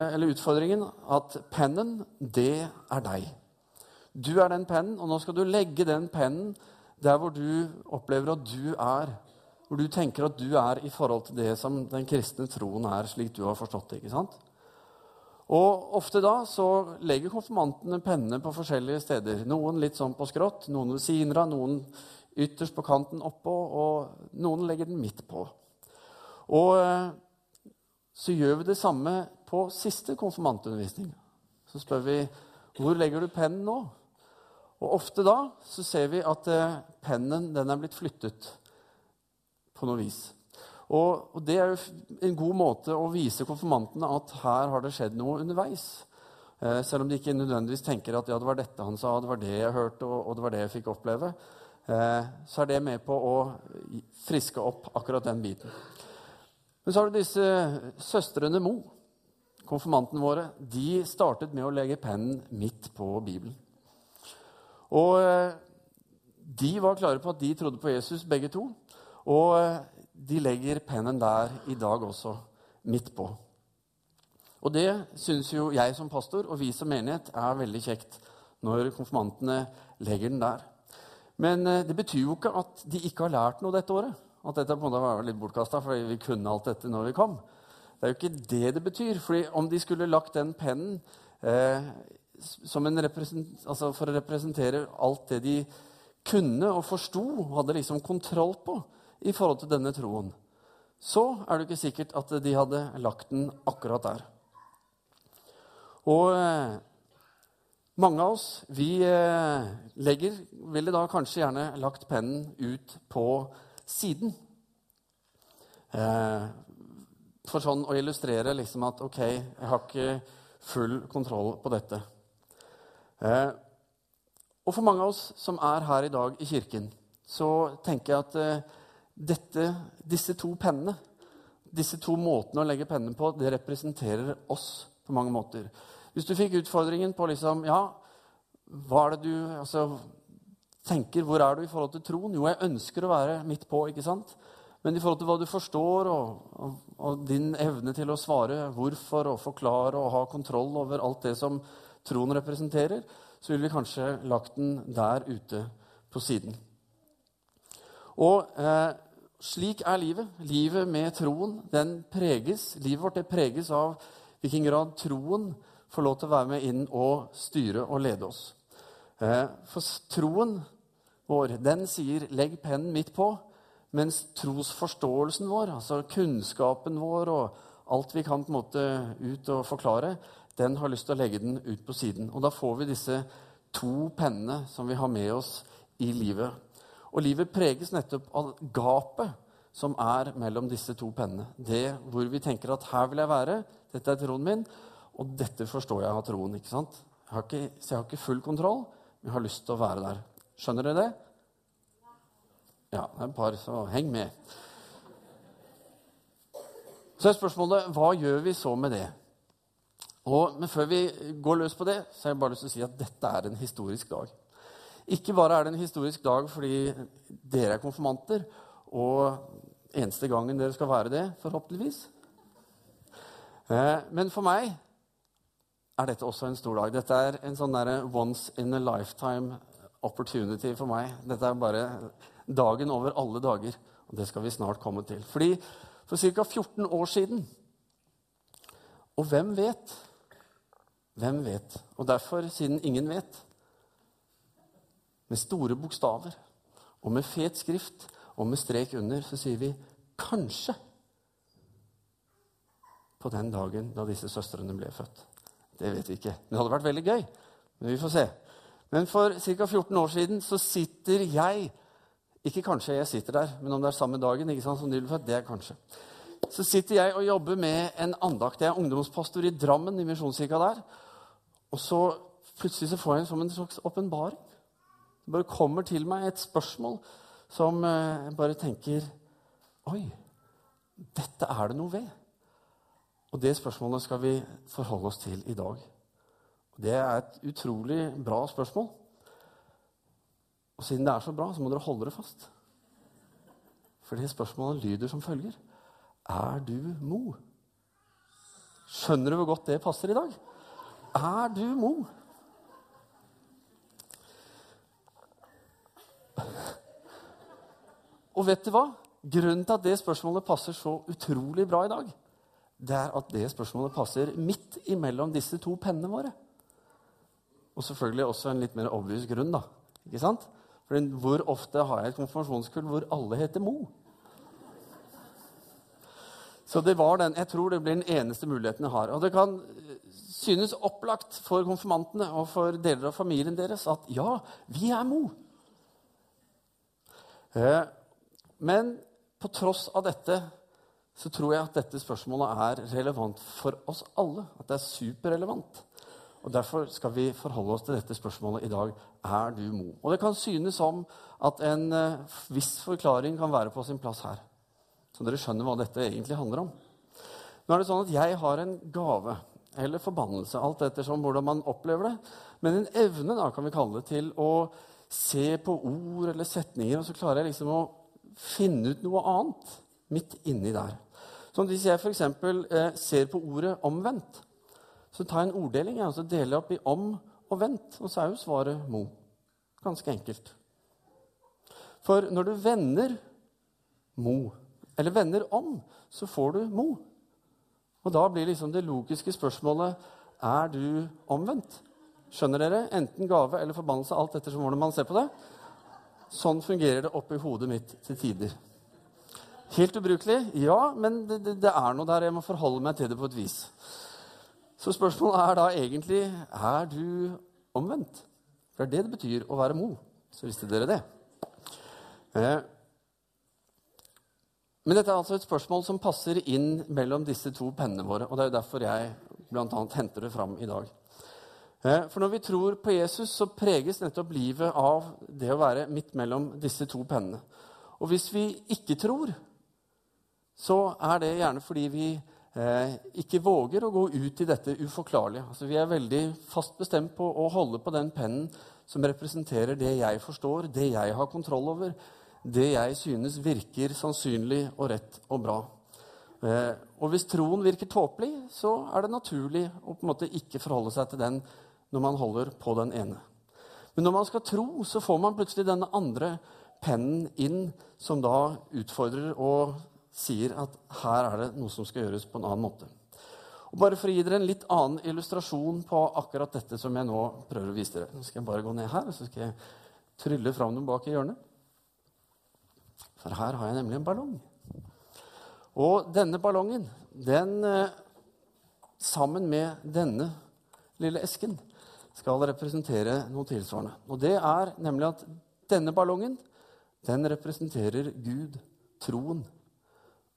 eller utfordringen at pennen, det er deg. Du er den pennen, og nå skal du legge den pennen der hvor du opplever at du er. Hvor du tenker at du er i forhold til det som den kristne troen er, slik du har forstått det. ikke sant? Og Ofte da så legger konfirmantene pennene på forskjellige steder. Noen litt sånn på skrått, noen ved siden av, noen ytterst på kanten oppå, og noen legger den midt på. Og eh, så gjør vi det samme på siste konfirmantundervisning. Så spør vi hvor legger du pennen nå? Og ofte da så ser vi at eh, pennen den er blitt flyttet på noe vis. Og, og, det er jo en god måte å vise konfirmantene at her har det skjedd noe underveis. Eh, selv om de ikke nødvendigvis tenker at ja, det var dette han sa, det var det jeg hørte, og, og det var det jeg fikk oppleve. Eh, så er det med på å friske opp akkurat den biten. Men så har du disse søstrene Mo, konfirmantene våre. De startet med å legge pennen midt på Bibelen. Og eh, de var klare på at de trodde på Jesus, begge to. Og eh, de legger pennen der i dag også, midt på. Og det syns jo jeg som pastor og vi som menighet er veldig kjekt når konfirmantene legger den der. Men eh, det betyr jo ikke at de ikke har lært noe dette året. At dette på en måte var litt bortkasta for vi kunne alt dette når vi kom. Det er jo ikke det det betyr. fordi om de skulle lagt den pennen eh, altså for å representere alt det de kunne og forsto og hadde liksom kontroll på i forhold til denne troen, så er det ikke sikkert at de hadde lagt den akkurat der. Og eh, mange av oss vi eh, legger, ville da kanskje gjerne lagt pennen ut på siden. Eh, for sånn å illustrere liksom at ok, jeg har ikke full kontroll på dette. Eh, og for mange av oss som er her i dag i kirken, så tenker jeg at eh, dette, disse to pennene, disse to måtene å legge pennene på, det representerer oss på mange måter. Hvis du fikk utfordringen på liksom, ja, hva er det du altså, tenker, Hvor er du i forhold til troen? Jo, jeg ønsker å være midt på. ikke sant? Men i forhold til hva du forstår, og, og, og din evne til å svare hvorfor og forklare og ha kontroll over alt det som troen representerer, så ville vi kanskje lagt den der ute på siden. Og eh, slik er livet. Livet med troen den preges, Livet vårt det preges av hvilken grad troen får lov til å være med inn og styre og lede oss. Eh, for troen vår den sier 'legg pennen midt på', mens trosforståelsen vår, altså kunnskapen vår og alt vi kan på en måte ut og forklare, den har lyst til å legge den ut på siden. Og da får vi disse to pennene som vi har med oss i livet. Og livet preges nettopp av gapet som er mellom disse to pennene. Det hvor vi tenker at her vil jeg være, dette er troen min, og dette forstår jeg av troen. ikke sant? Jeg har ikke, så jeg har ikke full kontroll, men jeg har lyst til å være der. Skjønner dere det? Ja, det er et par, så heng med. Så er spørsmålet hva gjør vi så med det? Og, men før vi går løs på det, så har jeg bare lyst til å si at dette er en historisk dag. Ikke bare er det en historisk dag fordi dere er konfirmanter, og eneste gangen dere skal være det, forhåpentligvis. Eh, men for meg er dette også en stor dag. Dette er en sånn once in a lifetime opportunity for meg. Dette er bare dagen over alle dager. Og det skal vi snart komme til. Fordi for ca. 14 år siden Og hvem vet? Hvem vet? Og derfor, siden ingen vet, med store bokstaver og med fet skrift og med strek under, så sier vi kanskje på den dagen da disse søstrene ble født. Det vet vi ikke. Det hadde vært veldig gøy, men vi får se. Men for ca. 14 år siden så sitter jeg Ikke kanskje jeg sitter der, men om det er samme dagen ikke sant, som ble det er kanskje. Så sitter jeg og jobber med en andakt. Jeg er ungdomspastor i Drammen, i Misjonskirka der. Og så plutselig så får jeg en, som en slags åpenbaring. Det bare kommer til meg et spørsmål som jeg eh, bare tenker Oi, dette er det noe ved. Og det spørsmålet skal vi forholde oss til i dag. Det er et utrolig bra spørsmål. Og siden det er så bra, så må dere holde det fast. Fordi spørsmålet lyder som følger Er du mo? Skjønner du hvor godt det passer i dag? Er du Mo? Og vet du hva? Grunnen til at det spørsmålet passer så utrolig bra i dag, det er at det spørsmålet passer midt imellom disse to pennene våre. Og selvfølgelig også en litt mer obvious grunn. da. Ikke sant? For hvor ofte har jeg et konfirmasjonskull hvor alle heter Mo? Så det var den, jeg tror det blir den eneste muligheten jeg har. Og det kan synes opplagt for konfirmantene og for deler av familien deres at ja, vi er Mo. Eh, men på tross av dette så tror jeg at dette spørsmålet er relevant for oss alle. At det er superrelevant. Og Derfor skal vi forholde oss til dette spørsmålet i dag. Er du Mo? Og Det kan synes som at en uh, viss forklaring kan være på sin plass her. Så dere skjønner hva dette egentlig handler om. Nå er det sånn at Jeg har en gave eller forbannelse, alt ettersom hvordan man opplever det. Men en evne da, kan vi kalle det, til å se på ord eller setninger, og så klarer jeg liksom å finne ut noe annet midt inni der. Sånn Hvis jeg f.eks. Eh, ser på ordet 'omvendt', så tar jeg en orddeling og deler opp i 'om' og 'vent', og så er jo svaret 'mo'. Ganske enkelt. For når du vender 'mo', eller vender 'om', så får du 'mo'. Og da blir liksom det logiske spørsmålet er du omvendt. Skjønner dere? Enten gave eller forbannelse, alt ettersom hvordan man ser på det. Sånn fungerer det oppi hodet mitt til tider. Helt ubrukelig? Ja, men det, det, det, er noe der. Jeg må forholde meg til det på et vis. Så spørsmålet er da egentlig er du omvendt. For det er det det betyr å være mo. Så visste dere det. Eh. Men dette er altså et spørsmål som passer inn mellom disse to pennene våre. Og det er jo derfor jeg bl.a. henter det fram i dag. Eh, for når vi tror på Jesus, så preges nettopp livet av det å være midt mellom disse to pennene. Og hvis vi ikke tror, så er det gjerne fordi vi ikke våger å gå ut i dette uforklarlige. Altså, vi er veldig fast bestemt på å holde på den pennen som representerer det jeg forstår, det jeg har kontroll over, det jeg synes virker sannsynlig og rett og bra. Eh, og hvis troen virker tåpelig, så er det naturlig å på en måte ikke forholde seg til den når man holder på den ene. Men når man skal tro, så får man plutselig denne andre pennen inn, som da utfordrer og sier at her er det noe som skal gjøres på en annen måte. Og bare For å gi dere en litt annen illustrasjon på akkurat dette som jeg nå prøver å vise dere. Nå skal jeg bare gå ned her, og så skal jeg trylle fram noe bak i hjørnet. For her har jeg nemlig en ballong. Og denne ballongen, den eh, sammen med denne lille esken, skal representere noe tilsvarende. Og det er nemlig at denne ballongen den representerer Gud, troen.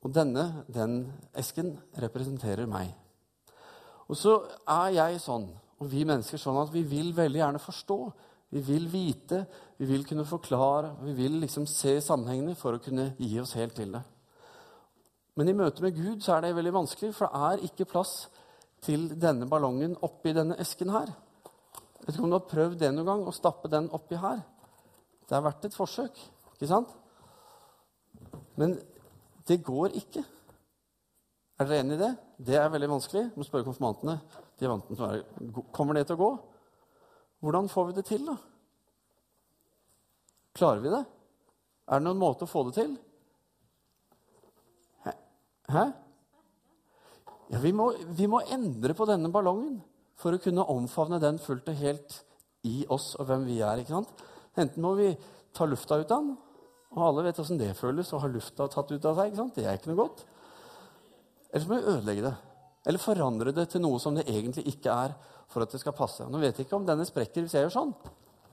Og denne, den esken, representerer meg. Og så er jeg sånn, og vi mennesker sånn, at vi vil veldig gjerne forstå. Vi vil vite, vi vil kunne forklare, vi vil liksom se sammenhengene for å kunne gi oss helt til det. Men i møte med Gud så er det veldig vanskelig, for det er ikke plass til denne ballongen oppi denne esken her. Vet ikke om du har prøvd det noen gang, å stappe den oppi her. Det har vært et forsøk, ikke sant? Men det går ikke. Er dere enig i det? Det er veldig vanskelig. Du må spørre konfirmantene. De er vant å være Kommer det til å gå? Hvordan får vi det til, da? Klarer vi det? Er det noen måte å få det til? Hæ? Ja, vi må, vi må endre på denne ballongen for å kunne omfavne den fullt og helt i oss og hvem vi er. ikke sant? Enten må vi ta lufta ut av den, og alle vet åssen det føles å ha lufta tatt ut av seg. ikke sant? Det er ikke noe godt. Eller så må vi ødelegge det. Eller forandre det til noe som det egentlig ikke er, for at det skal passe. Nå vet jeg ikke om denne sprekker hvis jeg gjør sånn,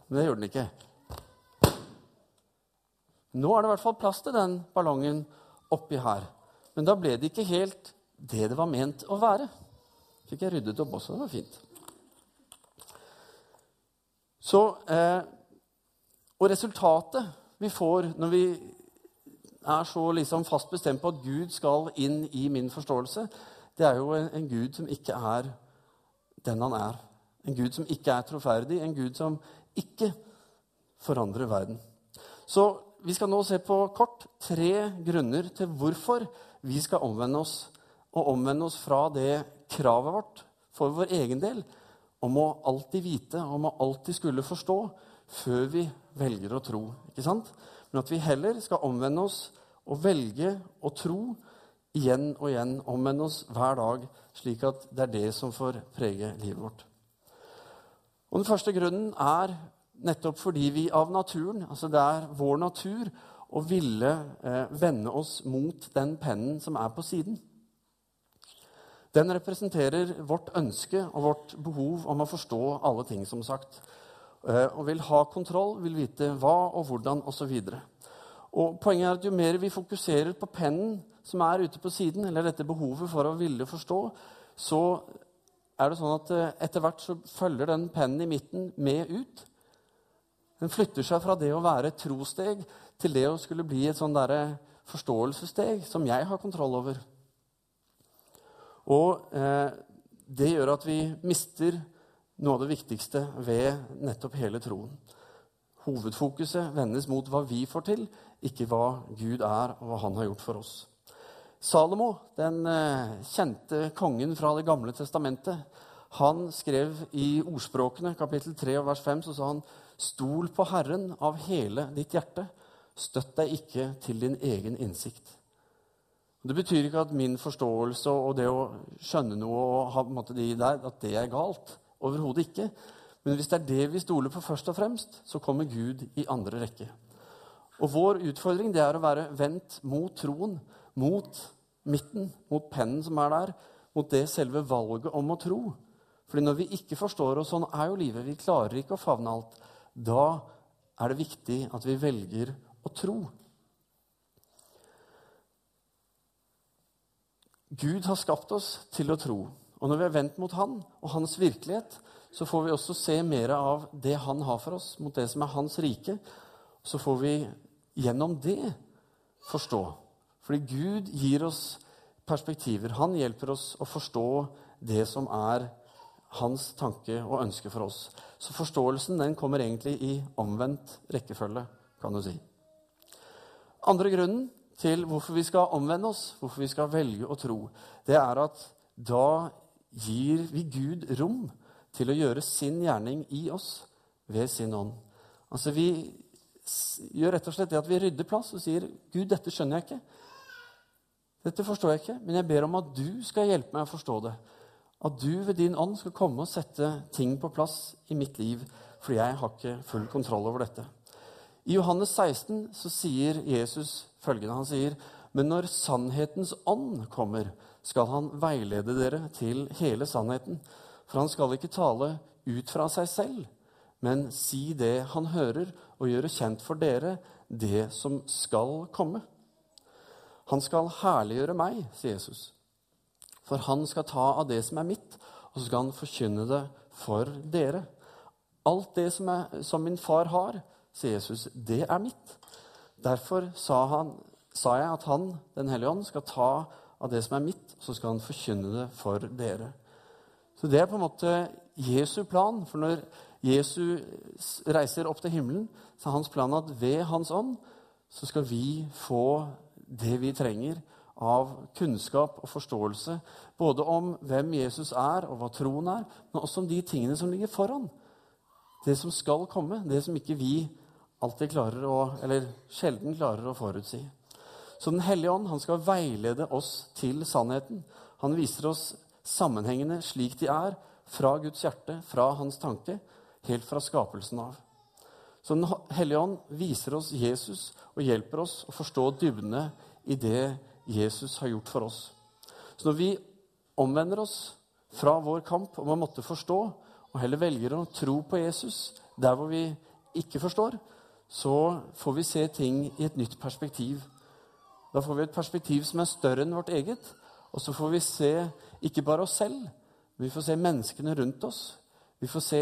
men det gjør den ikke. Nå er det i hvert fall plass til den ballongen oppi her. Men da ble det ikke helt det det var ment å være fikk jeg ryddet opp også. Det var fint. Så, eh, og resultatet vi får når vi er så liksom fast bestemt på at Gud skal inn i min forståelse, det er jo en, en Gud som ikke er den han er. En Gud som ikke er troferdig, en Gud som ikke forandrer verden. Så vi skal nå se på kort tre grunner til hvorfor vi skal omvende oss og omvende oss fra det kravet vårt for vår egen del om å alltid vite, om å alltid skulle forstå, før vi velger å tro. Ikke sant? Men at vi heller skal omvende oss og velge å tro igjen og igjen. Omvende oss hver dag, slik at det er det som får prege livet vårt. Og Den første grunnen er nettopp fordi vi av naturen, altså det er vår natur, å ville eh, vende oss mot den pennen som er på siden. Den representerer vårt ønske og vårt behov om å forstå alle ting, som sagt. Eh, og vil ha kontroll, vil vite hva og hvordan osv. Poenget er at Jo mer vi fokuserer på pennen som er ute på siden, eller dette behovet for å ville forstå, så er det sånn at eh, etter hvert så følger den pennen i midten med ut. Den flytter seg fra det å være et trosteg til det å skulle bli et sånn forståelsessteg som jeg har kontroll over. Og eh, det gjør at vi mister noe av det viktigste ved nettopp hele troen. Hovedfokuset vendes mot hva vi får til, ikke hva Gud er, og hva han har gjort for oss. Salomo, den eh, kjente kongen fra Det gamle testamentet, han skrev i Ordspråkene, kapittel 3, vers 5, så sa han Stol på Herren av hele ditt hjerte. Støtt deg ikke til din egen innsikt. Det betyr ikke at min forståelse og det å skjønne noe og ha måte, de der, at det er galt. Overhodet ikke. Men hvis det er det vi stoler på først og fremst, så kommer Gud i andre rekke. Og vår utfordring det er å være vendt mot troen, mot midten, mot pennen som er der, mot det selve valget om å tro. Fordi når vi ikke forstår oss, sånn er jo livet, vi klarer ikke å favne alt, da er det viktig at vi velger å tro. Gud har skapt oss til å tro. Og når vi er vendt mot Han og Hans virkelighet, så får vi også se mer av det Han har for oss, mot det som er Hans rike. Så får vi gjennom det forstå. Fordi Gud gir oss perspektiver. Han hjelper oss å forstå det som er hans tanke og ønske for oss. Så forståelsen den kommer egentlig i omvendt rekkefølge, kan du si. Andre grunnen til hvorfor vi skal omvende oss, hvorfor vi skal velge å tro, det er at da gir vi Gud rom til å gjøre sin gjerning i oss ved sin ånd. Altså Vi gjør rett og slett det at vi rydder plass og sier, 'Gud, dette skjønner jeg ikke.' Dette forstår jeg ikke, men jeg ber om at du skal hjelpe meg å forstå det. At du ved din ånd skal komme og sette ting på plass i mitt liv, for jeg har ikke full kontroll over dette. I Johannes 16 så sier Jesus følgende. Han sier, 'Men når sannhetens ånd kommer, skal han veilede dere til hele sannheten.' 'For han skal ikke tale ut fra seg selv, men si det han hører, og gjøre kjent for dere det som skal komme.' 'Han skal herliggjøre meg', sier Jesus. 'For han skal ta av det som er mitt, og så skal han forkynne det for dere.' Alt det som, er, som min far har, sier Jesus, det er mitt. Derfor sa, han, sa jeg at Han, Den hellige ånd, skal ta av det som er mitt, så skal han forkynne det for dere. Så det er på en måte Jesu plan. For når Jesus reiser opp til himmelen, så er hans plan at ved Hans ånd så skal vi få det vi trenger av kunnskap og forståelse. Både om hvem Jesus er, og hva troen er, men også om de tingene som ligger foran. Det som skal komme, det som ikke vi alltid klarer å, eller sjelden klarer å forutsi. Så Den hellige ånd han skal veilede oss til sannheten. Han viser oss sammenhengene slik de er, fra Guds hjerte, fra hans tanke, helt fra skapelsen av. Så Den hellige ånd viser oss Jesus og hjelper oss å forstå dybdene i det Jesus har gjort for oss. Så når vi omvender oss fra vår kamp om å måtte forstå, og heller velger å tro på Jesus der hvor vi ikke forstår, så får vi se ting i et nytt perspektiv. Da får vi et perspektiv som er større enn vårt eget. Og så får vi se ikke bare oss selv, men vi får se menneskene rundt oss. Vi får se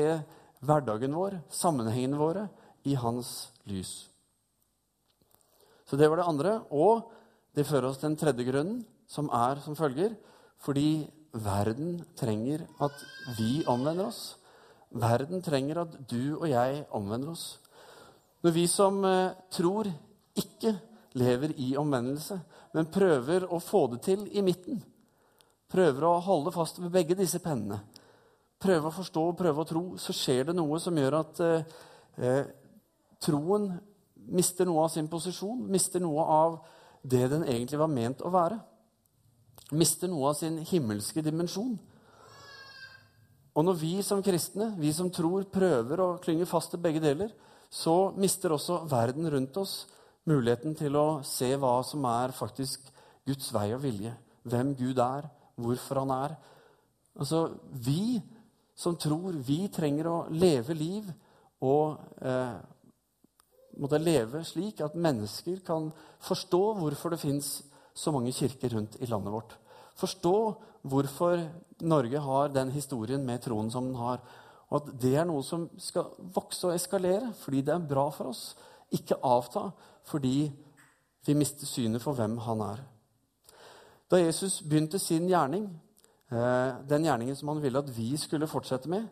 hverdagen vår, sammenhengene våre, i hans lys. Så det var det andre. Og det fører oss til den tredje grunnen, som er som følger fordi verden trenger at vi omvender oss. Verden trenger at du og jeg omvender oss. Når vi som eh, tror, ikke lever i omvendelse, men prøver å få det til i midten, prøver å holde fast ved begge disse pennene, prøver å forstå og prøver å tro, så skjer det noe som gjør at eh, eh, troen mister noe av sin posisjon, mister noe av det den egentlig var ment å være. Mister noe av sin himmelske dimensjon. Og når vi som kristne, vi som tror, prøver å klynge fast til begge deler, så mister også verden rundt oss muligheten til å se hva som er faktisk Guds vei og vilje. Hvem Gud er, hvorfor han er. Altså, Vi som tror, vi trenger å leve liv og eh, måtte leve slik at mennesker kan forstå hvorfor det fins så mange kirker rundt i landet vårt. Forstå hvorfor Norge har den historien med troen som den har. Og at det er noe som skal vokse og eskalere fordi det er bra for oss. Ikke avta fordi vi mister synet for hvem han er. Da Jesus begynte sin gjerning, eh, den gjerningen som han ville at vi skulle fortsette med,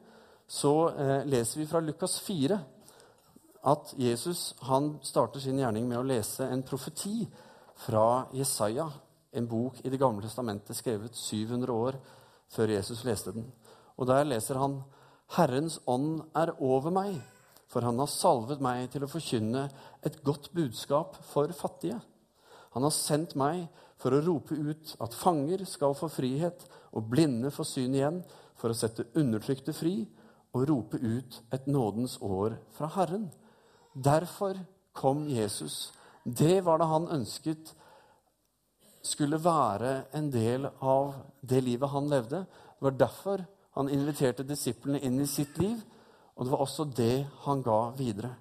så eh, leser vi fra Lukas 4 at Jesus han starter sin gjerning med å lese en profeti fra Jesaja, en bok i Det gamle testamentet skrevet 700 år før Jesus leste den. Og Der leser han Herrens ånd er over meg, for han har salvet meg til å forkynne et godt budskap for fattige. Han har sendt meg for å rope ut at fanger skal få frihet, og blinde få syn igjen, for å sette undertrykte fri og rope ut et nådens år fra Herren. Derfor kom Jesus. Det var det han ønsket skulle være en del av det livet han levde. Det var derfor han inviterte disiplene inn i sitt liv, og det var også det han ga videre.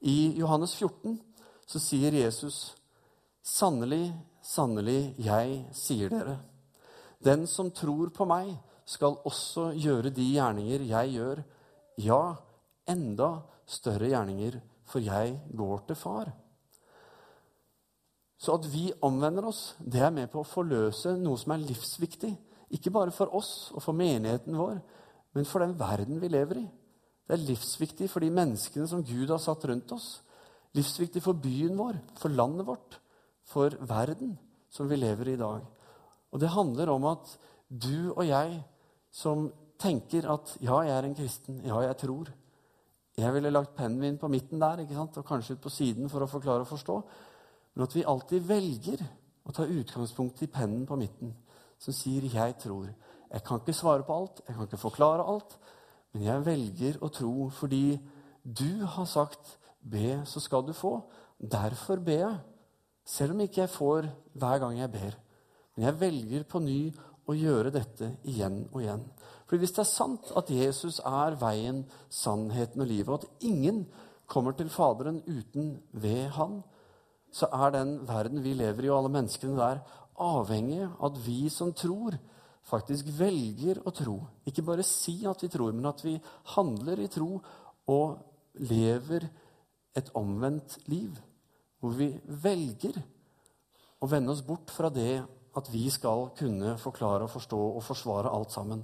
I Johannes 14 så sier Jesus, 'Sannelig, sannelig, jeg sier dere:" 'Den som tror på meg, skal også gjøre de gjerninger jeg gjør.' 'Ja, enda større gjerninger, for jeg går til Far.' Så at vi omvender oss, det er med på å forløse noe som er livsviktig. Ikke bare for oss og for menigheten vår, men for den verden vi lever i. Det er livsviktig for de menneskene som Gud har satt rundt oss. Livsviktig for byen vår, for landet vårt, for verden som vi lever i i dag. Og det handler om at du og jeg som tenker at ja, jeg er en kristen, ja, jeg tror Jeg ville lagt pennen min på midten der ikke sant? og kanskje ut på siden for å forklare og forstå. Men at vi alltid velger å ta utgangspunkt i pennen på midten, som sier 'jeg tror'. Jeg kan ikke svare på alt, jeg kan ikke forklare alt, men jeg velger å tro fordi du har sagt 'be, så skal du få'. Derfor ber jeg, selv om ikke jeg får hver gang jeg ber. Men jeg velger på ny å gjøre dette igjen og igjen. For hvis det er sant at Jesus er veien, sannheten og livet, og at ingen kommer til Faderen uten ved Han, så er den verden vi lever i, og alle menneskene der, avhengig av at vi som tror, faktisk velger å tro. Ikke bare si at vi tror, men at vi handler i tro og lever et omvendt liv. Hvor vi velger å vende oss bort fra det at vi skal kunne forklare og forstå og forsvare alt sammen.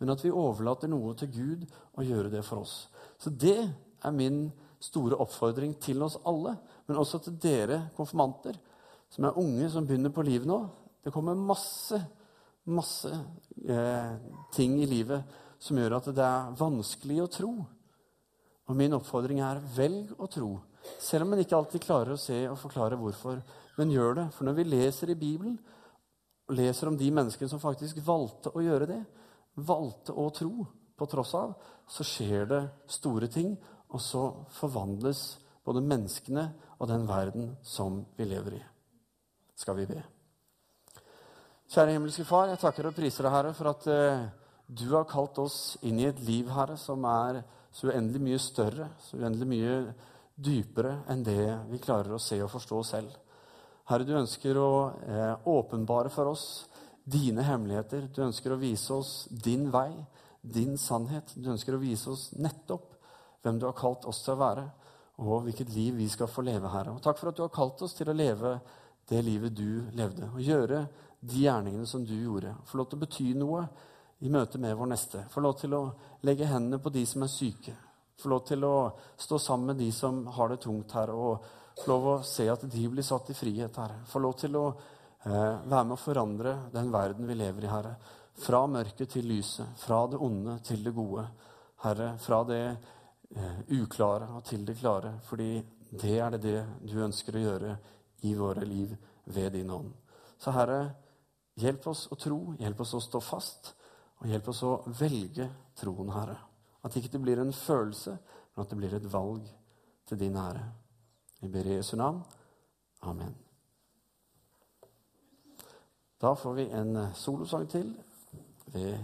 Men at vi overlater noe til Gud og gjøre det for oss. Så det er min store oppfordring til oss alle, men også til dere konfirmanter, som er unge, som begynner på livet nå. Det kommer masse masse eh, ting i livet som gjør at det er vanskelig å tro. Og min oppfordring er velg å tro, selv om man ikke alltid klarer å se og forklare hvorfor. Men gjør det. For når vi leser i Bibelen og leser om de menneskene som faktisk valgte å gjøre det, valgte å tro på tross av, så skjer det store ting, og så forvandles både menneskene og den verden som vi lever i. Skal vi be? Kjære himmelske Far, jeg takker og priser deg, Herre, for at uh, du har kalt oss inn i et liv, Herre, som er så uendelig mye større, så uendelig mye dypere enn det vi klarer å se og forstå selv. Herre, du ønsker å uh, åpenbare for oss dine hemmeligheter. Du ønsker å vise oss din vei, din sannhet. Du ønsker å vise oss nettopp hvem du har kalt oss til å være, og hvilket liv vi skal få leve, Herre. Og takk for at du har kalt oss til å leve det livet du levde. Og gjøre de gjerningene som du gjorde. Få lov til å bety noe i møte med vår neste. Få lov til å legge hendene på de som er syke. Få lov til å stå sammen med de som har det tungt her, og få lov å se at de blir satt i frihet her. Få lov til å Eh, være med å forandre den verden vi lever i, Herre. Fra mørket til lyset, fra det onde til det gode. Herre, fra det eh, uklare og til det klare. Fordi det er det du ønsker å gjøre i våre liv ved din ånd. Så Herre, hjelp oss å tro, hjelp oss å stå fast, og hjelp oss å velge troen, Herre. At ikke det blir en følelse, men at det blir et valg til din ære. Vi ber i Jesu navn. Amen. Da får vi en solosang til ved